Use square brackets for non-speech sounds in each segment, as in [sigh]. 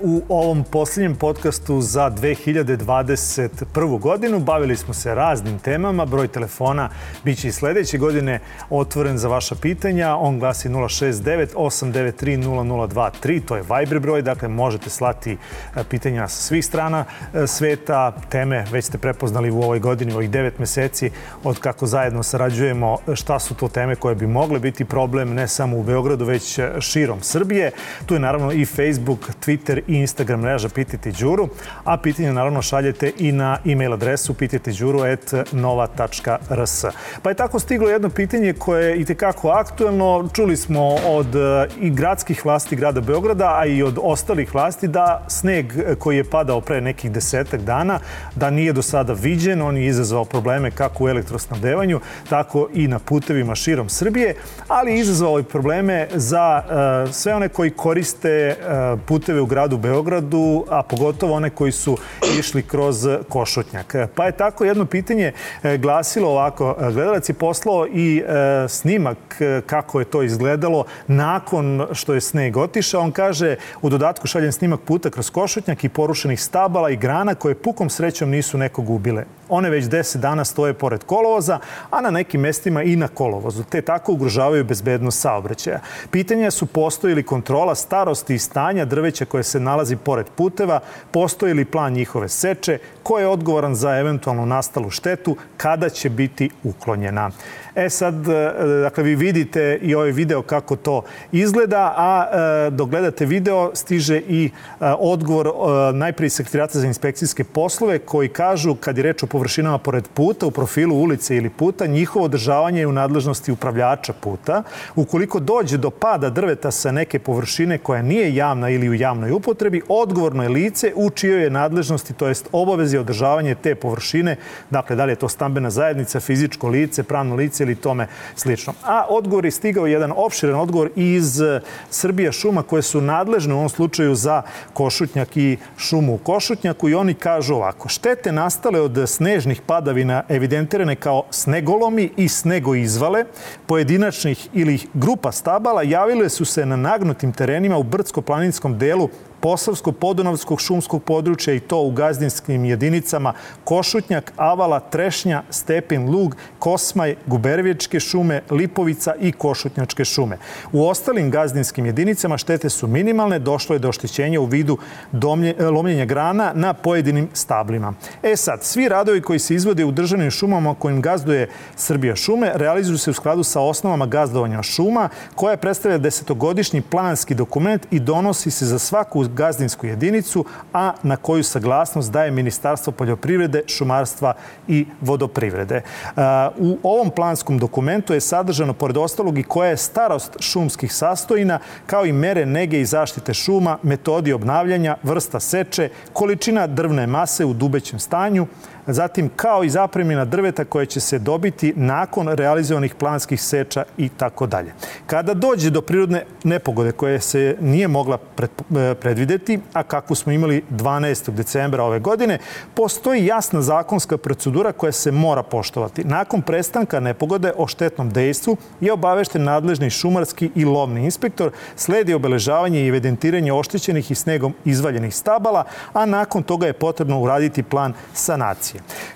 u ovom posljednjem podcastu za 2021. godinu. Bavili smo se raznim temama. Broj telefona biće i sledeće godine otvoren za vaša pitanja. On glasi 069 893 0023. To je Viber broj, dakle možete slati e, pitanja sa svih strana e, sveta. Teme već ste prepoznali u ovoj godini, u ovih devet meseci od kako zajedno sarađujemo. Šta su to teme koje bi mogle biti problem ne samo u Beogradu, već širom Srbije. Tu je naravno i Facebook, Twitter i Instagram mreža Pitajte Đuru, a pitanje naravno šaljete i na e-mail adresu pitajteđuru.nova.rs. Pa je tako stiglo jedno pitanje koje je i tekako aktuelno. Čuli smo od e, i gradskih vlasti grada Beograda, a i od ostalih vlasti da sneg koji je padao pre nekih desetak dana, da nije do sada viđen, on je izazvao probleme kako u elektrosnabdevanju, tako i na putevima širom Srbije, ali izazvao i probleme za uh, sve one koji koriste uh, puteve u gradu Beogradu, a pogotovo one koji su išli kroz Košutnjak. Pa je tako jedno pitanje e, glasilo ovako. Gledalac je poslao i e, snimak e, kako je to izgledalo nakon što je sneg otišao. On kaže, u dodatku šaljem snimak puta kroz Košutnjak i porušenih stabala i grana koje pukom srećom nisu nekog ubile. One već 10 dana stoje pored kolovoza, a na nekim mestima i na kolovozu, te tako ugrožavaju bezbednost saobraćaja. Pitanja su postoji li kontrola starosti i stanja drveća koje se nalazi pored puteva, postoji li plan njihove seče, ko je odgovoran za eventualnu nastalu štetu, kada će biti uklonjena. E sad, e, dakle, vi vidite i ovaj video kako to izgleda, a e, dok gledate video stiže i e, odgovor najprije sekretarata za inspekcijske poslove koji kažu kad je reč o površinama pored puta, u profilu ulice ili puta, njihovo održavanje je u nadležnosti upravljača puta. Ukoliko dođe do pada drveta sa neke površine koja nije javna ili u javnoj upotrebi, odgovorno je lice u čijoj je nadležnosti, to jest obavezi održavanje te površine, dakle, da li je to stambena zajednica, fizičko lice, pravno lice ili tome slično. A odgovor je stigao jedan opširan odgovor iz e, Srbija šuma koje su nadležne u ovom slučaju za Košutnjak i šumu u Košutnjaku i oni kažu ovako. Štete nastale od snežnih padavina evidentirane kao snegolomi i snegoizvale pojedinačnih ili grupa stabala javile su se na nagnutim terenima u brdsko-planinskom delu Posavsko-Podunavskog šumskog područja i to u gazdinskim jedinicama Košutnjak, Avala, Trešnja, Stepin, Lug, Kosmaj, Gubervječke šume, Lipovica i Košutnjačke šume. U ostalim gazdinskim jedinicama štete su minimalne, došlo je do oštećenja u vidu domlje, lomljenja grana na pojedinim stablima. E sad, svi radovi koji se izvode u državnim šumama kojim gazduje Srbija šume realizuju se u skladu sa osnovama gazdovanja šuma koja predstavlja desetogodišnji planski dokument i donosi se za svaku gazdinsku jedinicu, a na koju saglasnost daje Ministarstvo poljoprivrede, šumarstva i vodoprivrede. U ovom planskom dokumentu je sadržano, pored ostalog, i koja je starost šumskih sastojina, kao i mere nege i zaštite šuma, metodi obnavljanja, vrsta seče, količina drvne mase u dubećem stanju, zatim kao i zapremina drveta koje će se dobiti nakon realizovanih planskih seča i tako dalje. Kada dođe do prirodne nepogode koje se nije mogla e, predvideti, a kakvu smo imali 12. decembra ove godine, postoji jasna zakonska procedura koja se mora poštovati. Nakon prestanka nepogode o štetnom dejstvu je obavešten nadležni šumarski i lovni inspektor, sledi obeležavanje i evidentiranje oštećenih i snegom izvaljenih stabala, a nakon toga je potrebno uraditi plan sanacije.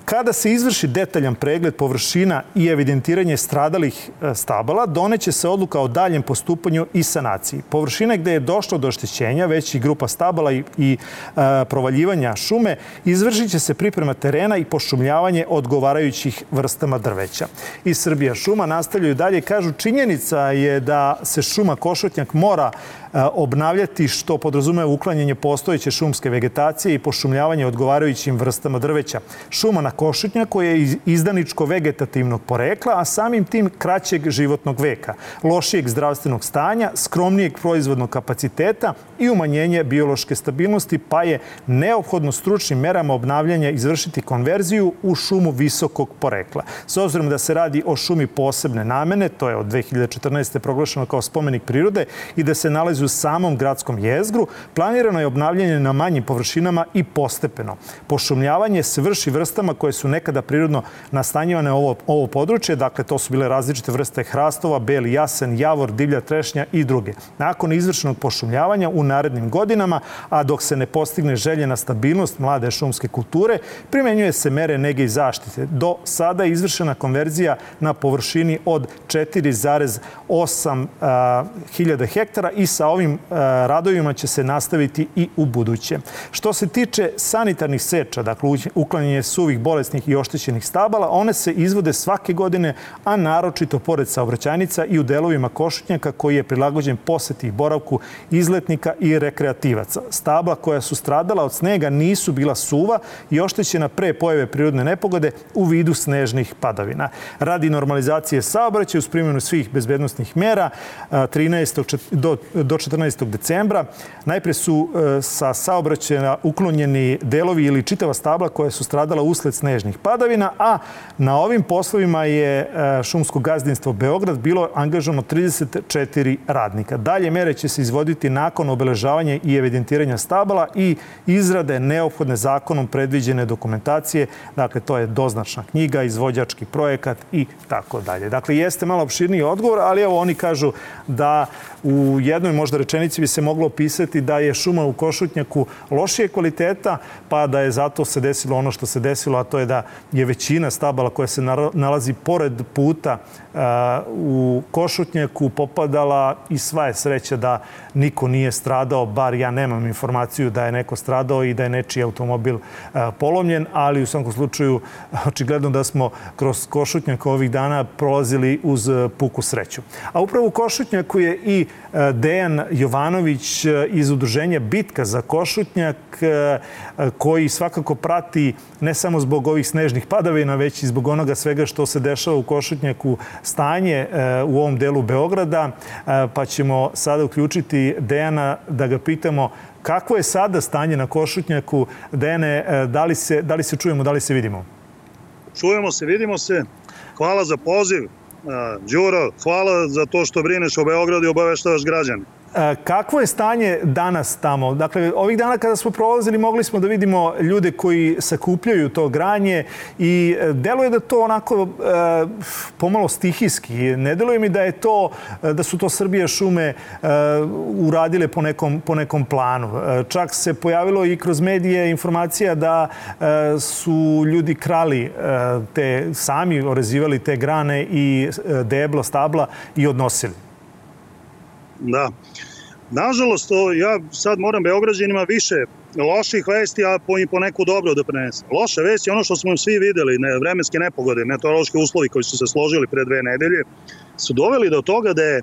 Kada se izvrši detaljan pregled površina i evidentiranje stradalih e, stabala, doneće se odluka o daljem postupanju i sanaciji. Površine gde je došlo do oštećenja, već i grupa stabala i, i e, provaljivanja šume, izvršit će se priprema terena i pošumljavanje odgovarajućih vrstama drveća. I Srbija šuma nastavljaju dalje, kažu činjenica je da se šuma Košotnjak mora obnavljati što podrazumeva uklanjanje postojeće šumske vegetacije i pošumljavanje odgovarajućim vrstama drveća. Šuma na košutnjaku je izdaničko vegetativnog porekla, a samim tim kraćeg životnog veka, lošijeg zdravstvenog stanja, skromnijeg proizvodnog kapaciteta i umanjenje biološke stabilnosti, pa je neophodno stručnim merama obnavljanja izvršiti konverziju u šumu visokog porekla. S obzirom da se radi o šumi posebne namene, to je od 2014. proglašeno kao spomenik prirode i da se nalazi u samom gradskom jezgru. Planirano je obnavljanje na manjim površinama i postepeno. Pošumljavanje se vrši vrstama koje su nekada prirodno nastanjivane ovo, ovo područje. Dakle, to su bile različite vrste hrastova, beli jasen, javor, divlja trešnja i druge. Nakon izvršenog pošumljavanja u narednim godinama, a dok se ne postigne željena stabilnost mlade šumske kulture, primenjuje se mere nege i zaštite. Do sada je izvršena konverzija na površini od 4,8 hiljada hektara i sa ovim radovima će se nastaviti i u buduće. Što se tiče sanitarnih seča, dakle uklanjanje suvih, bolesnih i oštećenih stabala, one se izvode svake godine, a naročito pored saobraćajnica i u delovima košutnjaka koji je prilagođen poseti i boravku izletnika i rekreativaca. Stabla koja su stradala od snega nisu bila suva i oštećena pre pojave prirodne nepogode u vidu snežnih padavina. Radi normalizacije saobraćaja uz primjenu svih bezbednostnih mera 13. do, do 14. decembra najpre su e, sa saobraćaja uklonjeni delovi ili čitava stabla koja su stradala usled snežnih padavina, a na ovim poslovima je e, šumsko gazdinstvo Beograd bilo angažano 34 radnika. Dalje mere će se izvoditi nakon obeležavanja i evidentiranja stabala i izrade neophodne zakonom predviđene dokumentacije. Dakle, to je doznačna knjiga, izvođački projekat i tako dalje. Dakle, jeste malo opširniji odgovor, ali evo oni kažu da u jednoj možda rečenici bi se moglo opisati da je šuma u Košutnjaku lošije kvaliteta, pa da je zato se desilo ono što se desilo, a to je da je većina stabala koja se nalazi pored puta u Košutnjaku popadala i sva je sreća da niko nije stradao, bar ja nemam informaciju da je neko stradao i da je nečiji automobil polomljen, ali u svakom slučaju [laughs] očigledno da smo kroz Košutnjak ovih dana prolazili uz puku sreću. A upravo u Košutnjaku je i Dejan Jovanović iz udruženja Bitka za Košutnjak koji svakako prati ne samo zbog ovih snežnih padavina, već i zbog onoga svega što se dešava u Košutnjaku stanje e, u ovom delu Beograda, e, pa ćemo sada uključiti Dejana da ga pitamo kako je sada stanje na Košutnjaku. Dejane, e, da li se, da li se čujemo, da li se vidimo? Čujemo se, vidimo se. Hvala za poziv. Đuro, hvala za to što brineš o Beogradu i obaveštavaš građane. E, kakvo je stanje danas tamo? Dakle, ovih dana kada smo prolazili mogli smo da vidimo ljude koji sakupljaju to granje i e, deluje da to onako e, pomalo stihijski. Ne deluje mi da je to, da su to Srbije šume uradile po nekom, po nekom planu. Čak se pojavilo i kroz medije informacija da su ljudi krali te, sami orezivali te grane i debla, stabla i odnosili. Da. Nažalost, ja sad moram Beograđanima više loših vesti, a po, i po neku dobro da prenesem. Loše vesti, ono što smo svi videli, ne, vremenske nepogode, meteorološki uslovi koji su se složili pre dve nedelje, su doveli do toga da je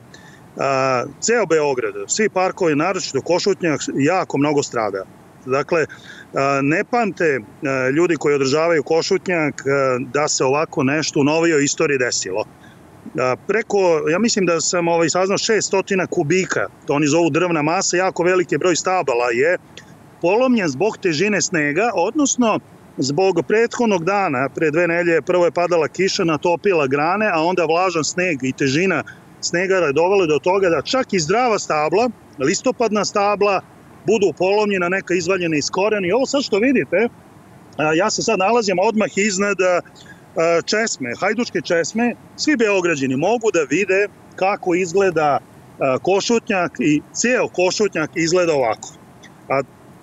a, ceo Beograd, svi parkovi, naročito Košutnjak, jako mnogo strada. Dakle, a, ne pamte a, ljudi koji održavaju Košutnjak a, da se ovako nešto u novijoj istoriji desilo preko, ja mislim da sam ovaj, saznao 600 kubika, to oni zovu drvna masa, jako veliki broj stabala je polomljen zbog težine snega, odnosno zbog prethodnog dana, pre dve nelje, prvo je padala kiša, natopila grane, a onda vlažan sneg i težina snega je dovela do toga da čak i zdrava stabla, listopadna stabla, budu polomljena, neka izvaljena iz korena. I ovo sad što vidite, ja se sad nalazim odmah iznad česme, hajdučke česme, svi beograđani mogu da vide kako izgleda košutnjak i ceo košutnjak izgleda ovako. A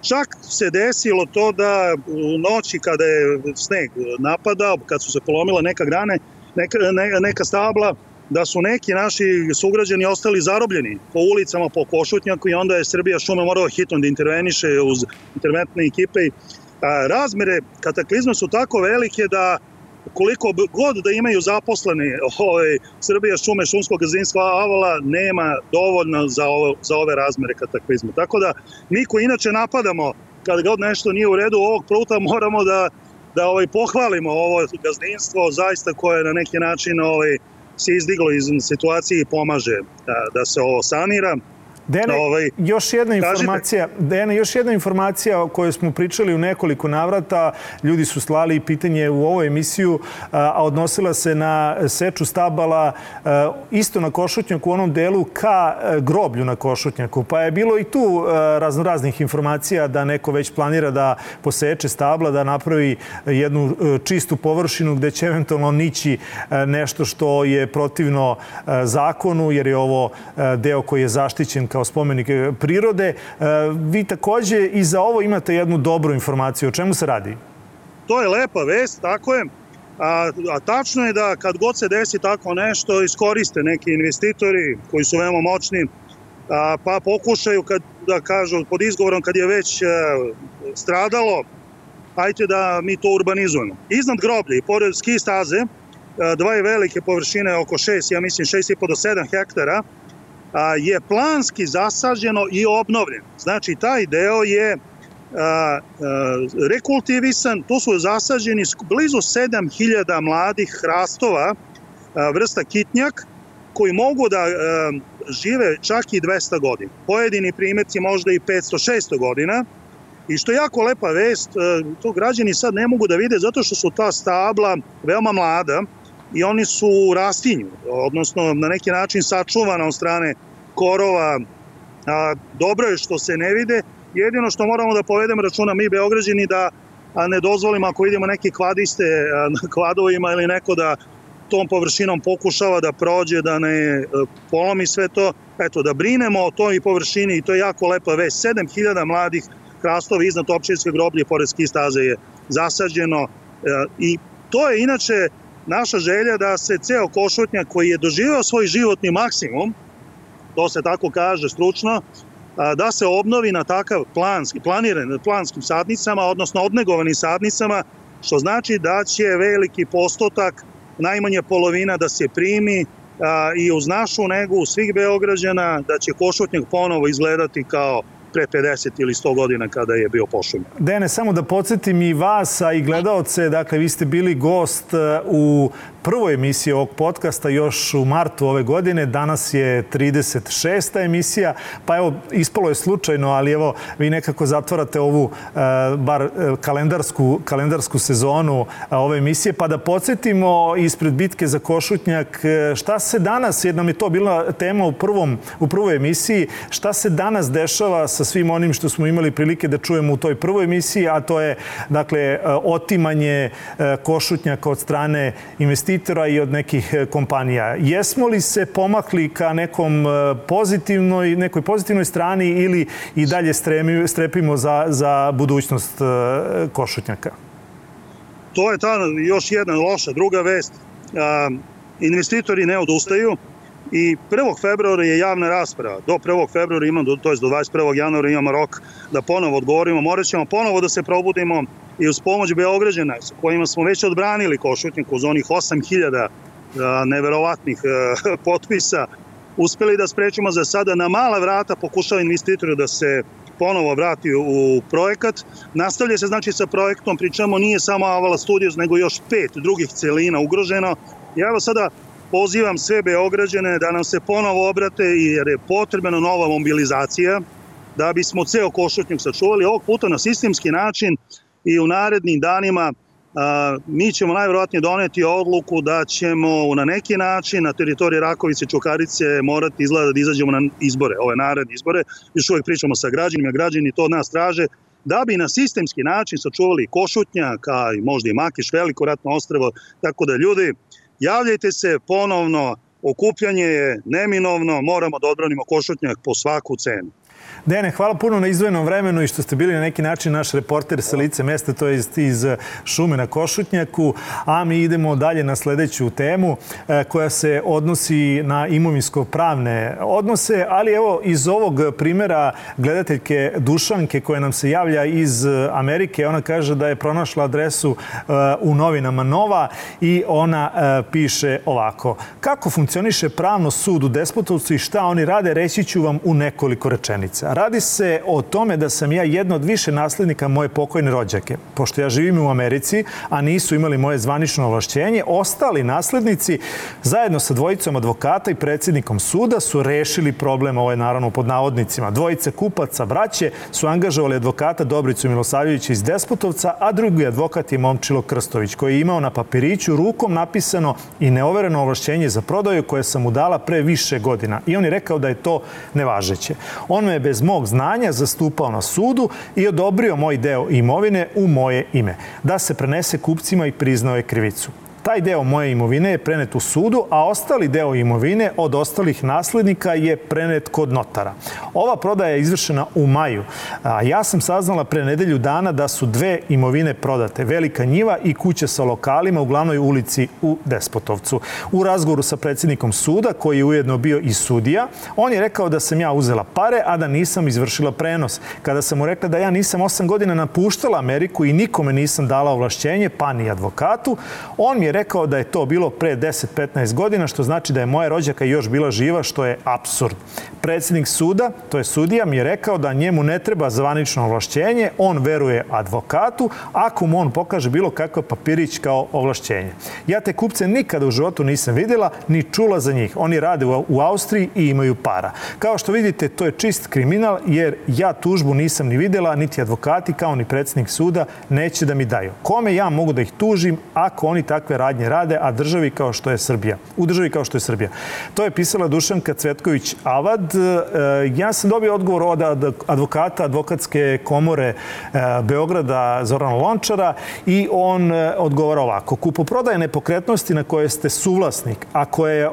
čak se desilo to da u noći kada je sneg napadao, kad su se polomila neka grane, neka, ne, neka stabla, da su neki naši sugrađani ostali zarobljeni po ulicama, po košutnjaku i onda je Srbija šuma morala hitno da interveniše uz interventne ekipe. A, razmere kataklizma su tako velike da koliko god da imaju zaposleni ovaj, Srbija šume šumskog gazdinstva Avala nema dovoljno za, ovo, za ove razmere kataklizma. Tako da mi koji inače napadamo kad god nešto nije u redu ovog pruta moramo da da ovaj pohvalimo ovo gazdinstvo zaista koje na neki način ovaj se izdiglo iz situacije i pomaže da, da se ovo sanira. Dene, ovaj, još jedna informacija, Dene, još jedna informacija o kojoj smo pričali u nekoliko navrata. Ljudi su slali pitanje u ovoj emisiju, a odnosila se na seču stabala isto na Košutnjaku u onom delu ka groblju na Košutnjaku. Pa je bilo i tu razno raznih informacija da neko već planira da poseče stabla, da napravi jednu čistu površinu gde će eventualno nići nešto što je protivno zakonu, jer je ovo deo koji je zaštićen kao spomenik prirode. Vi takođe i za ovo imate jednu dobru informaciju. O čemu se radi? To je lepa vest, tako je. A, a tačno je da kad god se desi tako nešto, iskoriste neki investitori koji su veoma moćni, a, pa pokušaju kad, da kažu pod izgovorom kad je već a, e, stradalo, hajte da mi to urbanizujemo. Iznad groblje i pored ski staze, e, dvaje velike površine, oko 6, ja mislim 6,5 do 7 hektara, je planski zasađeno i obnovljen. Znači, taj deo je rekultivisan, tu su zasađeni blizu 7000 mladih hrastova vrsta kitnjak koji mogu da žive čak i 200 godina. Pojedini primjerci možda i 500-600 godina. I što je jako lepa vest, to građani sad ne mogu da vide zato što su ta stabla veoma mlada i oni su u rastinju, odnosno na neki način sačuvana od strane korova. A, dobro je što se ne vide, jedino što moramo da povedemo računa mi Beograđani da a ne dozvolimo ako vidimo neke kvadiste na kvadovima ili neko da tom površinom pokušava da prođe, da ne e, polomi sve to, eto, da brinemo o toj površini i to je jako lepa vest. 7000 mladih hrastova iznad općinske groblje pored ski staze je zasađeno e, i to je inače naša želja da se ceo košutnjak koji je doživao svoj životni maksimum, to se tako kaže stručno, da se obnovi na takav planski, planiran planskim sadnicama, odnosno odnegovanim sadnicama, što znači da će veliki postotak, najmanje polovina da se primi i uz našu negu svih Beograđana, da će Košutnjak ponovo izgledati kao pre 50 ili 100 godina kada je bio pošumljen. Dene, samo da podsjetim i vas, a i gledalce, dakle, vi ste bili gost e, u prvoj emisiji ovog podcasta još u martu ove godine. Danas je 36. emisija, pa evo, ispalo je slučajno, ali evo, vi nekako zatvarate ovu e, bar e, kalendarsku, kalendarsku sezonu ove emisije, pa da podsjetimo ispred bitke za Košutnjak šta se danas, jer nam je to bila tema u, prvom, u prvoj emisiji, šta se danas dešava svim onim što smo imali prilike da čujemo u toj prvoj emisiji, a to je dakle e, otimanje e, košutnjaka od strane investitora i od nekih e, kompanija. Jesmo li se pomakli ka nekom pozitivnoj, nekoj pozitivnoj strani ili i dalje stremi, strepimo za, za budućnost košutnjaka? To je ta još jedna loša druga vest. Investitori ne odustaju i 1. februara je javna rasprava. Do 1. februara imamo, to je do 21. januara imamo rok da ponovo odgovorimo. Morat ćemo ponovo da se probudimo i uz pomoć Beograđana sa kojima smo već odbranili Košutnjak uz onih 8000 neverovatnih [laughs] potpisa uspeli da sprečimo za sada na mala vrata pokušava investitoru da se ponovo vrati u projekat. Nastavlja se znači sa projektom, pričamo nije samo Avala Studios, nego još pet drugih celina ugroženo. Ja evo sada pozivam sve Beograđane da nam se ponovo obrate jer je potrebna nova mobilizacija da bismo ceo Košutnjak sačuvali ovog puta na sistemski način i u narednim danima a, mi ćemo najverovatnije doneti odluku da ćemo na neki način na teritoriji Rakovice i Čukarice morati izgleda da izađemo na izbore, ove naredne izbore. Još uvek pričamo sa građanima, građani to od nas traže da bi na sistemski način sačuvali Košutnjak, a i možda i Makiš, veliko ratno ostravo, tako da ljudi, Javljajte se ponovno, okupljanje je neminovno, moramo da odbranimo Košutnjak po svaku cenu. Dene, hvala puno na izvojenom vremenu i što ste bili na neki način naš reporter sa lice mesta, to je iz šume na Košutnjaku, a mi idemo dalje na sledeću temu e, koja se odnosi na imovinsko-pravne odnose, ali evo iz ovog primera gledateljke Dušanke koja nam se javlja iz Amerike, ona kaže da je pronašla adresu e, u novinama Nova i ona e, piše ovako. Kako funkcioniše pravno sud u Despotovcu i šta oni rade, reći ću vam u nekoliko rečenica činjenica. Radi se o tome da sam ja jedna od više naslednika moje pokojne rođake. Pošto ja živim u Americi, a nisu imali moje zvanično ovlašćenje, ostali naslednici zajedno sa dvojicom advokata i predsjednikom suda su rešili problem, ovo je naravno pod navodnicima. Dvojice kupaca braće su angažovali advokata Dobricu Milosavljevića iz Despotovca, a drugi advokat je Momčilo Krstović, koji je imao na papiriću rukom napisano i neovereno ovlašćenje za prodaju koje sam mu dala pre više godina. I on je rekao da je to nevažeće. On me je bez mog znanja zastupao na sudu i odobrio moj deo imovine u moje ime, da se prenese kupcima i priznao je krivicu taj deo moje imovine je prenet u sudu, a ostali deo imovine od ostalih naslednika je prenet kod notara. Ova prodaja je izvršena u maju. A ja sam saznala pre nedelju dana da su dve imovine prodate. Velika njiva i kuća sa lokalima u glavnoj ulici u Despotovcu. U razgovoru sa predsjednikom suda, koji je ujedno bio i sudija, on je rekao da sam ja uzela pare, a da nisam izvršila prenos. Kada sam mu rekla da ja nisam osam godina napuštala Ameriku i nikome nisam dala ovlašćenje, pa ni advokatu, on mi je rekao da je to bilo pre 10-15 godina, što znači da je moja rođaka još bila živa, što je absurd. Predsjednik suda, to je sudija, mi je rekao da njemu ne treba zvanično ovlašćenje, on veruje advokatu, ako mu on pokaže bilo kakav papirić kao ovlašćenje. Ja te kupce nikada u životu nisam videla, ni čula za njih. Oni rade u Austriji i imaju para. Kao što vidite, to je čist kriminal, jer ja tužbu nisam ni videla, niti advokati, kao ni predsjednik suda, neće da mi daju. Kome ja mogu da ih tužim ako oni takve radnje rade, a državi kao što je Srbija. U državi kao što je Srbija. To je pisala Dušanka Cvetković Avad. E, ja sam dobio odgovor od advokata advokatske komore e, Beograda Zorana Lončara i on e, odgovara ovako. Kupoprodaje nepokretnosti na koje ste suvlasnik, a koja je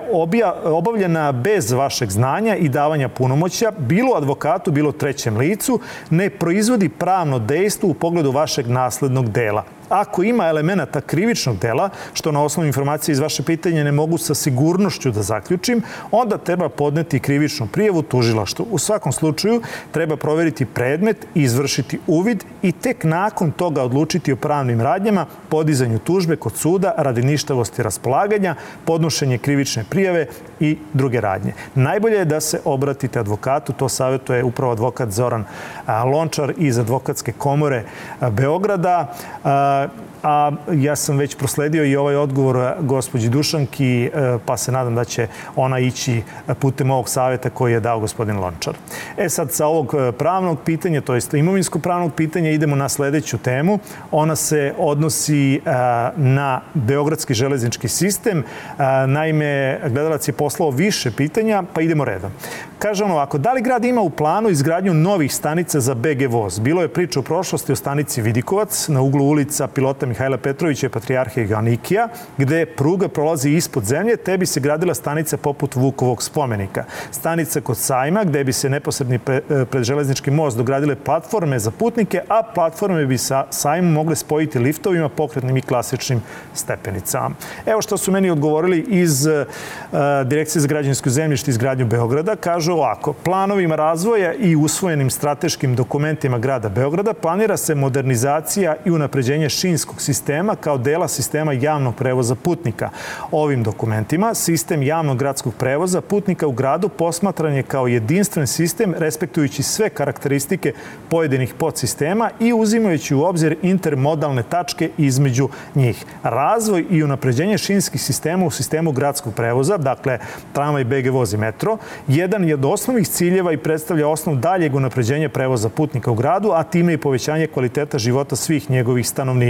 obavljena bez vašeg znanja i davanja punomoća, bilo advokatu, bilo trećem licu, ne proizvodi pravno dejstvo u pogledu vašeg naslednog dela ako ima elemenata krivičnog dela, što na osnovu informacije iz vaše pitanja ne mogu sa sigurnošću da zaključim, onda treba podneti krivičnu prijavu tužilaštvu. U svakom slučaju treba proveriti predmet, izvršiti uvid i tek nakon toga odlučiti o pravnim radnjama, podizanju tužbe kod suda radi ništavosti raspolaganja, podnošenje krivične prijave i druge radnje. Najbolje je da se obratite advokatu, to savjetuje upravo advokat Zoran Lončar iz advokatske komore Beograda a ja sam već prosledio i ovaj odgovor gospođi Dušanki, e, pa se nadam da će ona ići putem ovog savjeta koji je dao gospodin Lončar. E sad, sa ovog pravnog pitanja, to jest imovinsko pravnog pitanja, idemo na sledeću temu. Ona se odnosi na Beogradski železnički sistem. Naime, gledalac je poslao više pitanja, pa idemo redom. Kaže on ovako, da li grad ima u planu izgradnju novih stanica za BG voz? Bilo je priča u prošlosti o stanici Vidikovac na uglu ulica pilota Mihajla Petrovića i Patrijarhije Ganikija, gde pruga prolazi ispod zemlje, te bi se gradila stanica poput Vukovog spomenika. Stanica kod sajma, gde bi se neposredni e, pred železnički most dogradile platforme za putnike, a platforme bi sa sajmom mogle spojiti liftovima, pokretnim i klasičnim stepenicama. Evo što su meni odgovorili iz uh, Direkcije za građansko zemljište iz gradnju Beograda. Kažu ovako, planovima razvoja i usvojenim strateškim dokumentima grada Beograda planira se modernizacija i unapređenje šinskog sistema kao dela sistema javnog prevoza putnika. Ovim dokumentima sistem javnog gradskog prevoza putnika u gradu posmatran je kao jedinstven sistem respektujući sve karakteristike pojedinih podsistema i uzimajući u obzir intermodalne tačke između njih. Razvoj i unapređenje šinskih sistema u sistemu gradskog prevoza, dakle tramvaj, BG voz i metro, jedan je od osnovnih ciljeva i predstavlja osnov daljeg unapređenja prevoza putnika u gradu, a time i povećanje kvaliteta života svih njegovih stanovnika.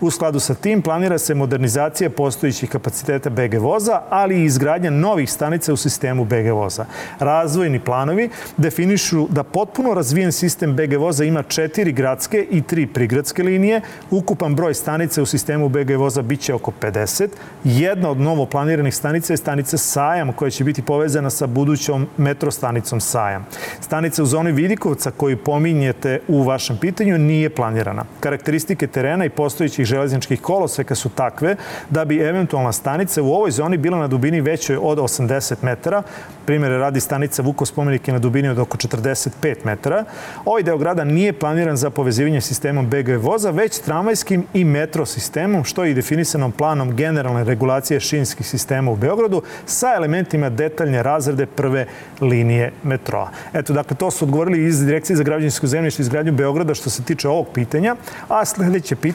U skladu sa tim planira se modernizacija postojićih kapaciteta BG voza, ali i izgradnja novih stanica u sistemu BG voza. Razvojni planovi definišu da potpuno razvijen sistem BG voza ima četiri gradske i tri prigradske linije. Ukupan broj stanica u sistemu BG voza biće oko 50. Jedna od novo planiranih stanica je stanica Sajam koja će biti povezana sa budućom metro stanicom Sajam. Stanica u zoni Vidikovca koju pominjete u vašem pitanju nije planirana. Karakteristike terena terena i postojićih železničkih koloseka su takve da bi eventualna stanica u ovoj zoni bila na dubini većoj od 80 metara. Primere radi stanica Vuko spomenik je na dubini od oko 45 metara. Ovaj deo grada nije planiran za povezivanje sistemom BG voza, već tramvajskim i metro sistemom, što je i definisanom planom generalne regulacije šinskih sistema u Beogradu sa elementima detaljne razrede prve linije metroa. Eto, dakle, to su odgovorili iz Direkcije za građansko zemljište i izgradnju Beograda što se tiče ovog pitanja. A sledeće pitanje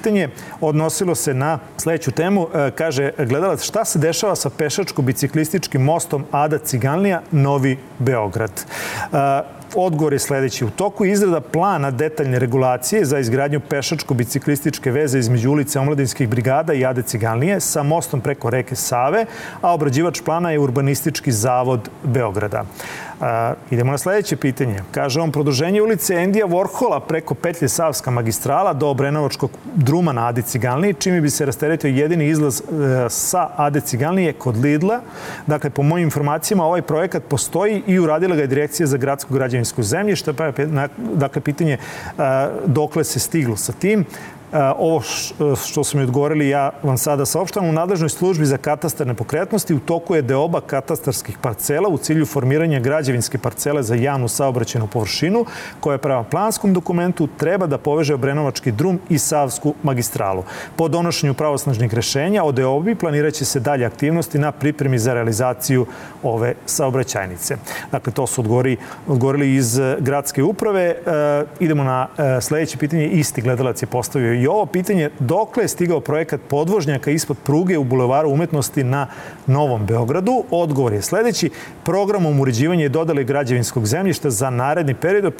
odnosilo se na sledeću temu. E, kaže gledalac, šta se dešava sa pešačko-biciklističkim mostom Ada Ciganlija, Novi Beograd? E, Odgovor je sledeći. U toku izrada plana detaljne regulacije za izgradnju pešačko-biciklističke veze između ulice Omladinskih brigada i Ade Ciganlije sa mostom preko reke Save, a obrađivač plana je Urbanistički zavod Beograda. A, idemo na sledeće pitanje. Kaže on, produženje ulice Endija Vorhola preko petlje Savska magistrala do Obrenovačkog druma na Ade Ciganlije, čime bi se rasteretio jedini izlaz e, sa Ade Ciganlije kod Lidla. Dakle, po mojim informacijama, ovaj projekat postoji i uradila ga je Direkcija za gradsko građevinsko zemljište, pa je dakle, pitanje e, dokle se stiglo sa tim. Ovo što su mi odgovorili, ja vam sada saopštam. U nadležnoj službi za katastar nepokretnosti u toku je deoba katastarskih parcela u cilju formiranja građevinske parcele za javnu saobraćenu površinu koja prema planskom dokumentu treba da poveže Obrenovački drum i Savsku magistralu. Po donošenju pravosnažnih rešenja o deobi planiraće se dalje aktivnosti na pripremi za realizaciju ove saobraćajnice. Dakle, to su odgovori, odgovorili iz gradske uprave. E, idemo na e, sledeće pitanje. Isti gledalac je postavio i ovo pitanje dokle je stigao projekat podvožnjaka ispod pruge u Bulevaru umetnosti na Novom Beogradu. Odgovor je sledeći. Programom uređivanja i dodale građevinskog zemljišta za naredni period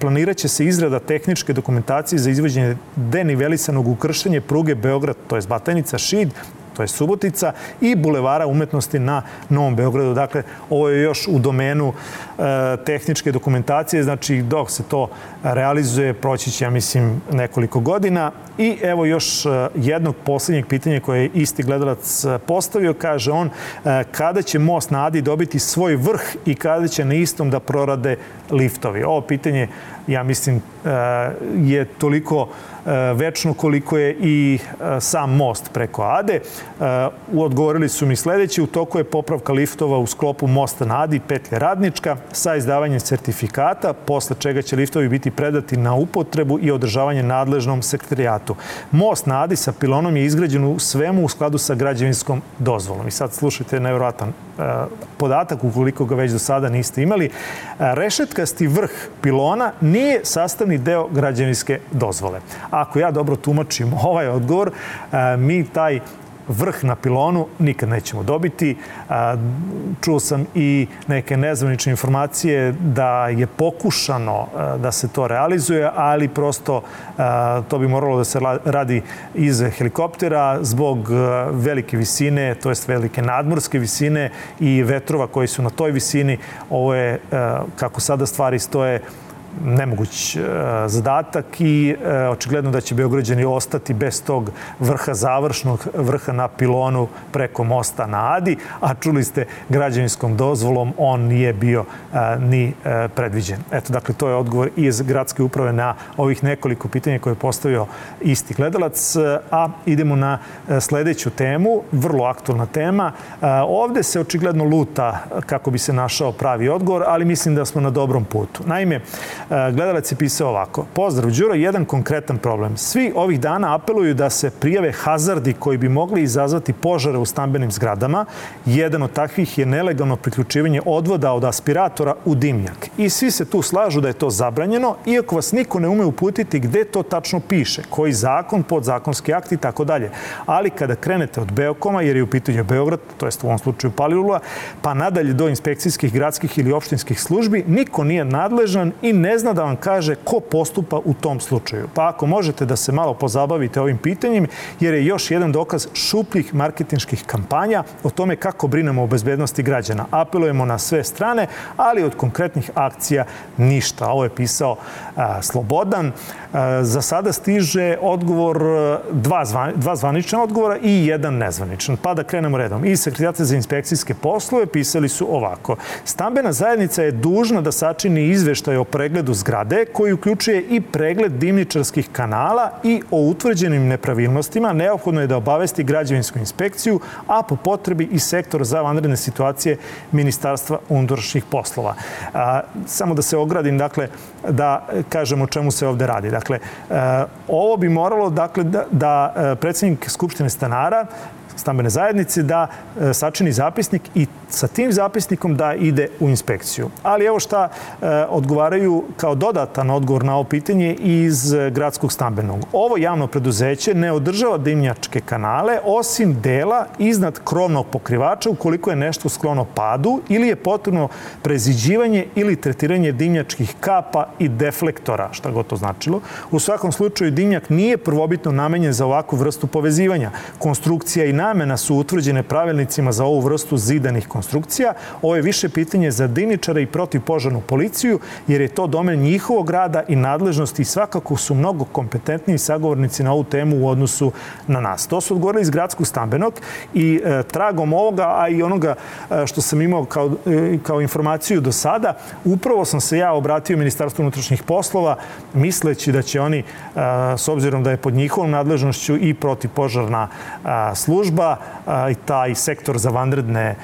planiraće se izrada tehničke dokumentacije za izvođenje denivelisanog ukrštenja pruge Beograd, to je Batajnica, Šid, to je Subotica, i Bulevara umetnosti na Novom Beogradu. Dakle, ovo je još u domenu e, tehničke dokumentacije, znači dok se to realizuje, proći će, ja mislim, nekoliko godina. I evo još e, jednog poslednjeg pitanja koje je isti gledalac e, postavio, kaže on, e, kada će most na Adi dobiti svoj vrh i kada će na istom da prorade liftovi? Ovo pitanje, ja mislim, je toliko večno koliko je i sam most preko Ade. Odgovorili su mi sledeći, u toku je popravka liftova u sklopu mosta na Adi, petlje radnička, sa izdavanjem sertifikata, posle čega će liftovi biti predati na upotrebu i održavanje nadležnom sekretarijatu. Most na Adi sa pilonom je izgrađen u svemu u skladu sa građevinskom dozvolom. I sad slušajte nevjerojatan e, podatak, ukoliko ga već do sada niste imali. Rešetkasti vrh pilona nije sastavni deo građevinske dozvole. Ako ja dobro tumačim [laughs] ovaj odgovor, e, mi taj vrh na pilonu nikad nećemo dobiti. Čuo sam i neke nezvanične informacije da je pokušano da se to realizuje, ali prosto to bi moralo da se radi iz helikoptera zbog velike visine, to jest velike nadmorske visine i vetrova koji su na toj visini. Ovo je, kako sada stvari stoje, nemoguć e, zadatak i e, očigledno da će Beograđani ostati bez tog vrha završnog, vrha na pilonu preko mosta na Adi, a čuli ste građavinskom dozvolom on nije bio e, ni predviđen. Eto, dakle, to je odgovor iz gradske uprave na ovih nekoliko pitanja koje je postavio isti gledalac, a idemo na sledeću temu, vrlo aktualna tema. Ovde se očigledno luta kako bi se našao pravi odgovor, ali mislim da smo na dobrom putu. Naime, gledalac je pisao ovako. Pozdrav, Đuro, jedan konkretan problem. Svi ovih dana apeluju da se prijave hazardi koji bi mogli izazvati požare u stambenim zgradama. Jedan od takvih je nelegalno priključivanje odvoda od aspiratora u dimnjak. I svi se tu slažu da je to zabranjeno, iako vas niko ne ume uputiti gde to tačno piše, koji zakon, podzakonski akt i tako dalje. Ali kada krenete od Beokoma, jer je u pitanju Beograd, to jest u ovom slučaju Palilula, pa nadalje do inspekcijskih, gradskih ili opštinskih službi, niko nije nadležan i ne zna da vam kaže ko postupa u tom slučaju. Pa ako možete da se malo pozabavite ovim pitanjem, jer je još jedan dokaz šupljih marketinških kampanja o tome kako brinemo o bezbednosti građana. Apelujemo na sve strane, ali od konkretnih akcija ništa. Ovo je pisao a, Slobodan. A, za sada stiže odgovor, dva, zvan, dva zvanična odgovora i jedan nezvaničan. Pa da krenemo redom. I sekretarate za inspekcijske poslove pisali su ovako. Stambena zajednica je dužna da sačini izveštaj o pregledu pregledu zgrade koji uključuje i pregled dimničarskih kanala i o utvrđenim nepravilnostima neophodno je da obavesti građevinsku inspekciju, a po potrebi i sektor za vanredne situacije Ministarstva unutrašnjih poslova. A, samo da se ogradim, dakle, da kažemo o čemu se ovde radi. Dakle, ovo bi moralo dakle, da, da predsednik Skupštine stanara stambene zajednice da e, sačini zapisnik i sa tim zapisnikom da ide u inspekciju. Ali evo šta e, odgovaraju kao dodatan odgovor na ovo pitanje iz gradskog stambenog. Ovo javno preduzeće ne održava dimnjačke kanale osim dela iznad krovnog pokrivača ukoliko je nešto sklono padu ili je potrebno preziđivanje ili tretiranje dimnjačkih kapa i deflektora, šta god to značilo. U svakom slučaju dimnjak nije prvobitno namenjen za ovakvu vrstu povezivanja. Konstrukcija i namena su utvrđene pravilnicima za ovu vrstu zidanih konstrukcija. Ovo je više pitanje za diničara i protivpožarnu policiju, jer je to domen njihovog rada i nadležnosti i svakako su mnogo kompetentniji sagovornici na ovu temu u odnosu na nas. To su odgovorili iz gradskog stambenog i e, tragom ovoga, a i onoga e, što sam imao kao, e, kao informaciju do sada, upravo sam se ja obratio Ministarstvu unutrašnjih poslova misleći da će oni, e, s obzirom da je pod njihovom nadležnošću i protivpožarna e, služba, služba i taj sektor za vanredne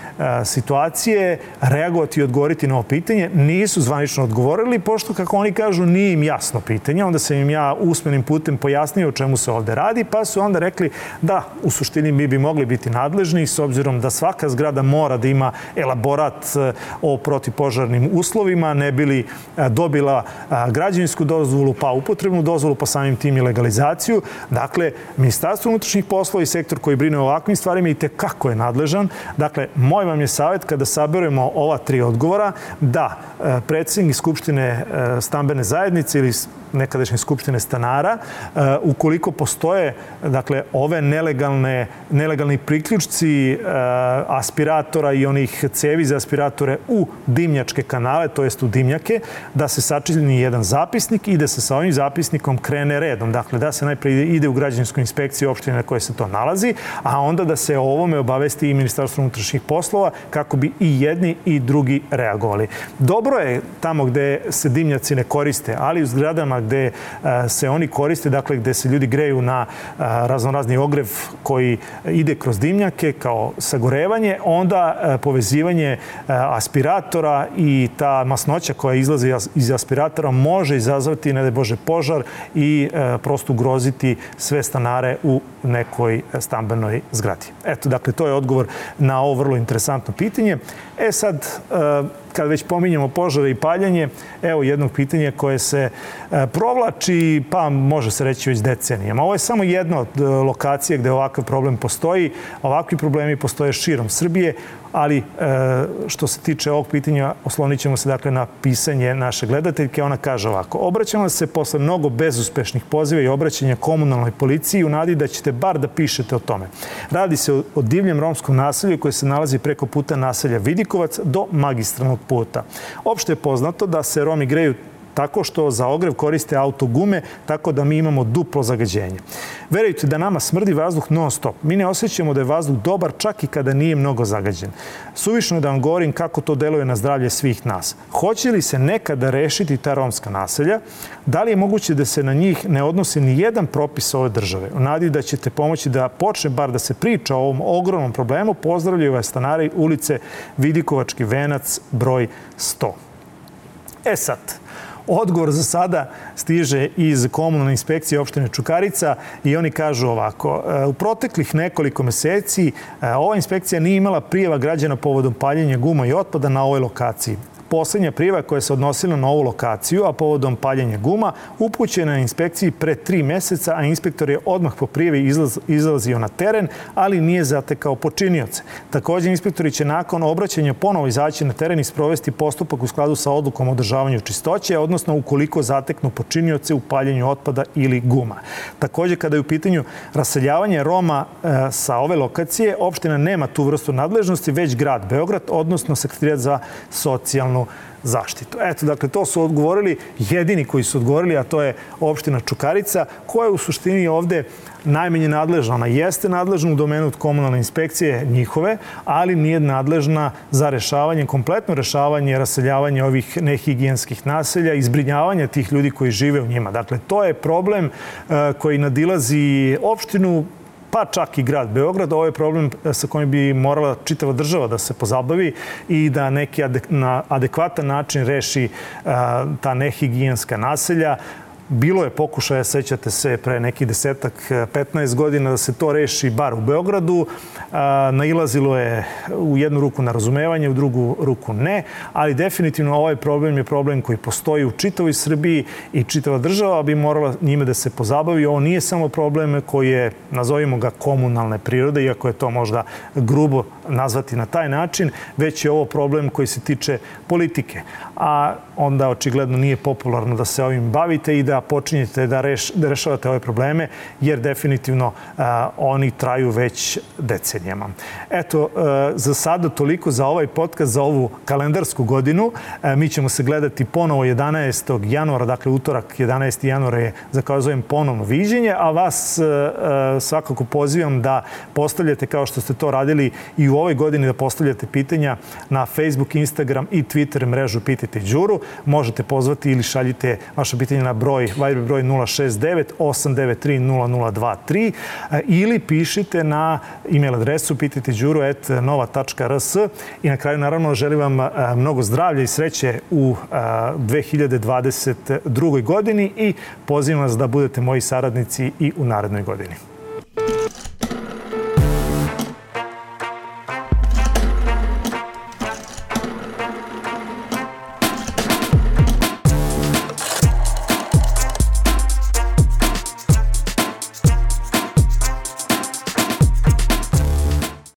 situacije reagovati i odgovoriti na ovo pitanje. Nisu zvanično odgovorili, pošto, kako oni kažu, nije im jasno pitanje. Onda sam im ja usmenim putem pojasnio o čemu se ovde radi, pa su onda rekli da, u suštini mi bi mogli biti nadležni, s obzirom da svaka zgrada mora da ima elaborat o protipožarnim uslovima, ne bili dobila građevinsku dozvolu, pa upotrebnu dozvolu, pa samim tim i legalizaciju. Dakle, Ministarstvo unutrašnjih poslova i sektor koji brine o ovakvim stvarima i kako je nadležan. Dakle, moj vam je savjet kada saberemo ova tri odgovora da e, predsednik Skupštine e, stambene zajednice ili nekadašnje skupštine stanara, e, ukoliko postoje dakle, ove nelegalne, nelegalni priključci aspiratora i onih cevi za aspiratore u dimnjačke kanale, to jest u dimnjake, da se sačini jedan zapisnik i da se sa ovim zapisnikom krene redom. Dakle, da se najprej ide u građansku inspekciju opštine na koje se to nalazi, a onda da se o ovome obavesti i Ministarstvo unutrašnjih poslova kako bi i jedni i drugi reagovali. Dobro je tamo gde se dimnjaci ne koriste, ali u zgradama gde e, se oni koriste, dakle gde se ljudi greju na e, raznorazni ogrev koji ide kroz dimnjake kao sagorevanje, onda e, povezivanje aspiratora i ta masnoća koja izlazi iz aspiratora može izazvati, ne da Bože, požar i prosto ugroziti sve stanare u nekoj stambenoj zgradi. Eto, dakle, to je odgovor na ovo vrlo interesantno pitanje. E sad, kad već pominjamo požare i paljanje, evo jednog pitanja koje se e, provlači, pa može se reći već decenijama. Ovo je samo jedna od e, lokacija gde ovakav problem postoji. Ovakvi problemi postoje širom Srbije ali e, što se tiče ovog pitanja oslonit ćemo se dakle na pisanje naše gledateljke. Ona kaže ovako, obraćamo se posle mnogo bezuspešnih poziva i obraćanja komunalnoj policiji u nadi da ćete bar da pišete o tome. Radi se o divljem romskom naselju koje se nalazi preko puta naselja Vidikovac do magistralnog puta. Opšte je poznato da se Romi greju tako što za ogrev koriste autogume, tako da mi imamo duplo zagađenje. Verujte da nama smrdi vazduh non stop. Mi ne osjećamo da je vazduh dobar čak i kada nije mnogo zagađen. Suvišno je da vam govorim kako to deluje na zdravlje svih nas. Hoće li se nekada rešiti ta romska naselja? Da li je moguće da se na njih ne odnosi ni jedan propis ove države? U nadi da ćete pomoći da počne bar da se priča o ovom ogromnom problemu, pozdravljaju vas stanari ulice Vidikovački venac broj 100. E sad, Odgovor za sada stiže iz komunalne inspekcije opštine Čukarica i oni kažu ovako. E, u proteklih nekoliko meseci e, ova inspekcija nije imala prijeva građana povodom paljenja guma i otpada na ovoj lokaciji poslednja prijeva koja se odnosila na ovu lokaciju, a povodom paljenja guma, upućena je inspekciji pre tri meseca, a inspektor je odmah po prijevi izlaz, izlazio na teren, ali nije zatekao počinioce. Takođe, inspektori će nakon obraćanja ponovo izaći na teren i sprovesti postupak u skladu sa odlukom o održavanju čistoće, odnosno ukoliko zateknu počinioce u paljenju otpada ili guma. Takođe, kada je u pitanju raseljavanje Roma e, sa ove lokacije, opština nema tu vrstu nadležnosti, već grad Beograd, odnosno sekretarijat za socijalnu zaštitu. Eto, dakle, to su odgovorili jedini koji su odgovorili, a to je opština Čukarica, koja je u suštini ovde najmenje nadležna. Ona jeste nadležna u domenu od komunalne inspekcije njihove, ali nije nadležna za rešavanje, kompletno rešavanje, raseljavanje ovih nehigijenskih naselja i zbrinjavanje tih ljudi koji žive u njima. Dakle, to je problem e, koji nadilazi opštinu, pa čak i grad Beograd. Ovo je problem sa kojim bi morala čitava država da se pozabavi i da neki na adekvatan način reši ta nehigijenska naselja. Bilo je pokušaja, sećate se, pre neki desetak, 15 godina da se to reši bar u Beogradu. Nailazilo je u jednu ruku na razumevanje, u drugu ruku ne, ali definitivno ovaj problem je problem koji postoji u čitavoj Srbiji i čitava država bi morala njime da se pozabavi. Ovo nije samo problem koji je, nazovimo ga, komunalne prirode, iako je to možda grubo nazvati na taj način, već je ovo problem koji se tiče politike. A onda očigledno nije popularno da se ovim bavite i da počinjete da, reš, da rešavate ove probleme, jer definitivno a, oni traju već decenijama. Eto, a, za sada toliko za ovaj podcast, za ovu kalendarsku godinu. A, mi ćemo se gledati ponovo 11. januara, dakle utorak 11. januara je, zakazujem, ponovno viđenje, a vas a, svakako pozivam da postavljate, kao što ste to radili i u ovoj godini, da postavljate pitanja na Facebook, Instagram i Twitter mrežu Pitajte Đuru. Možete pozvati ili šaljite vaše pitanje na broj Viber broj 069 893 0023 ili pišite na e-mail adresu pitajte đuru.nova.rs i na kraju naravno želim vam e, mnogo zdravlja i sreće u 2022. E, godini i pozivam vas da budete moji saradnici i u narednoj godini.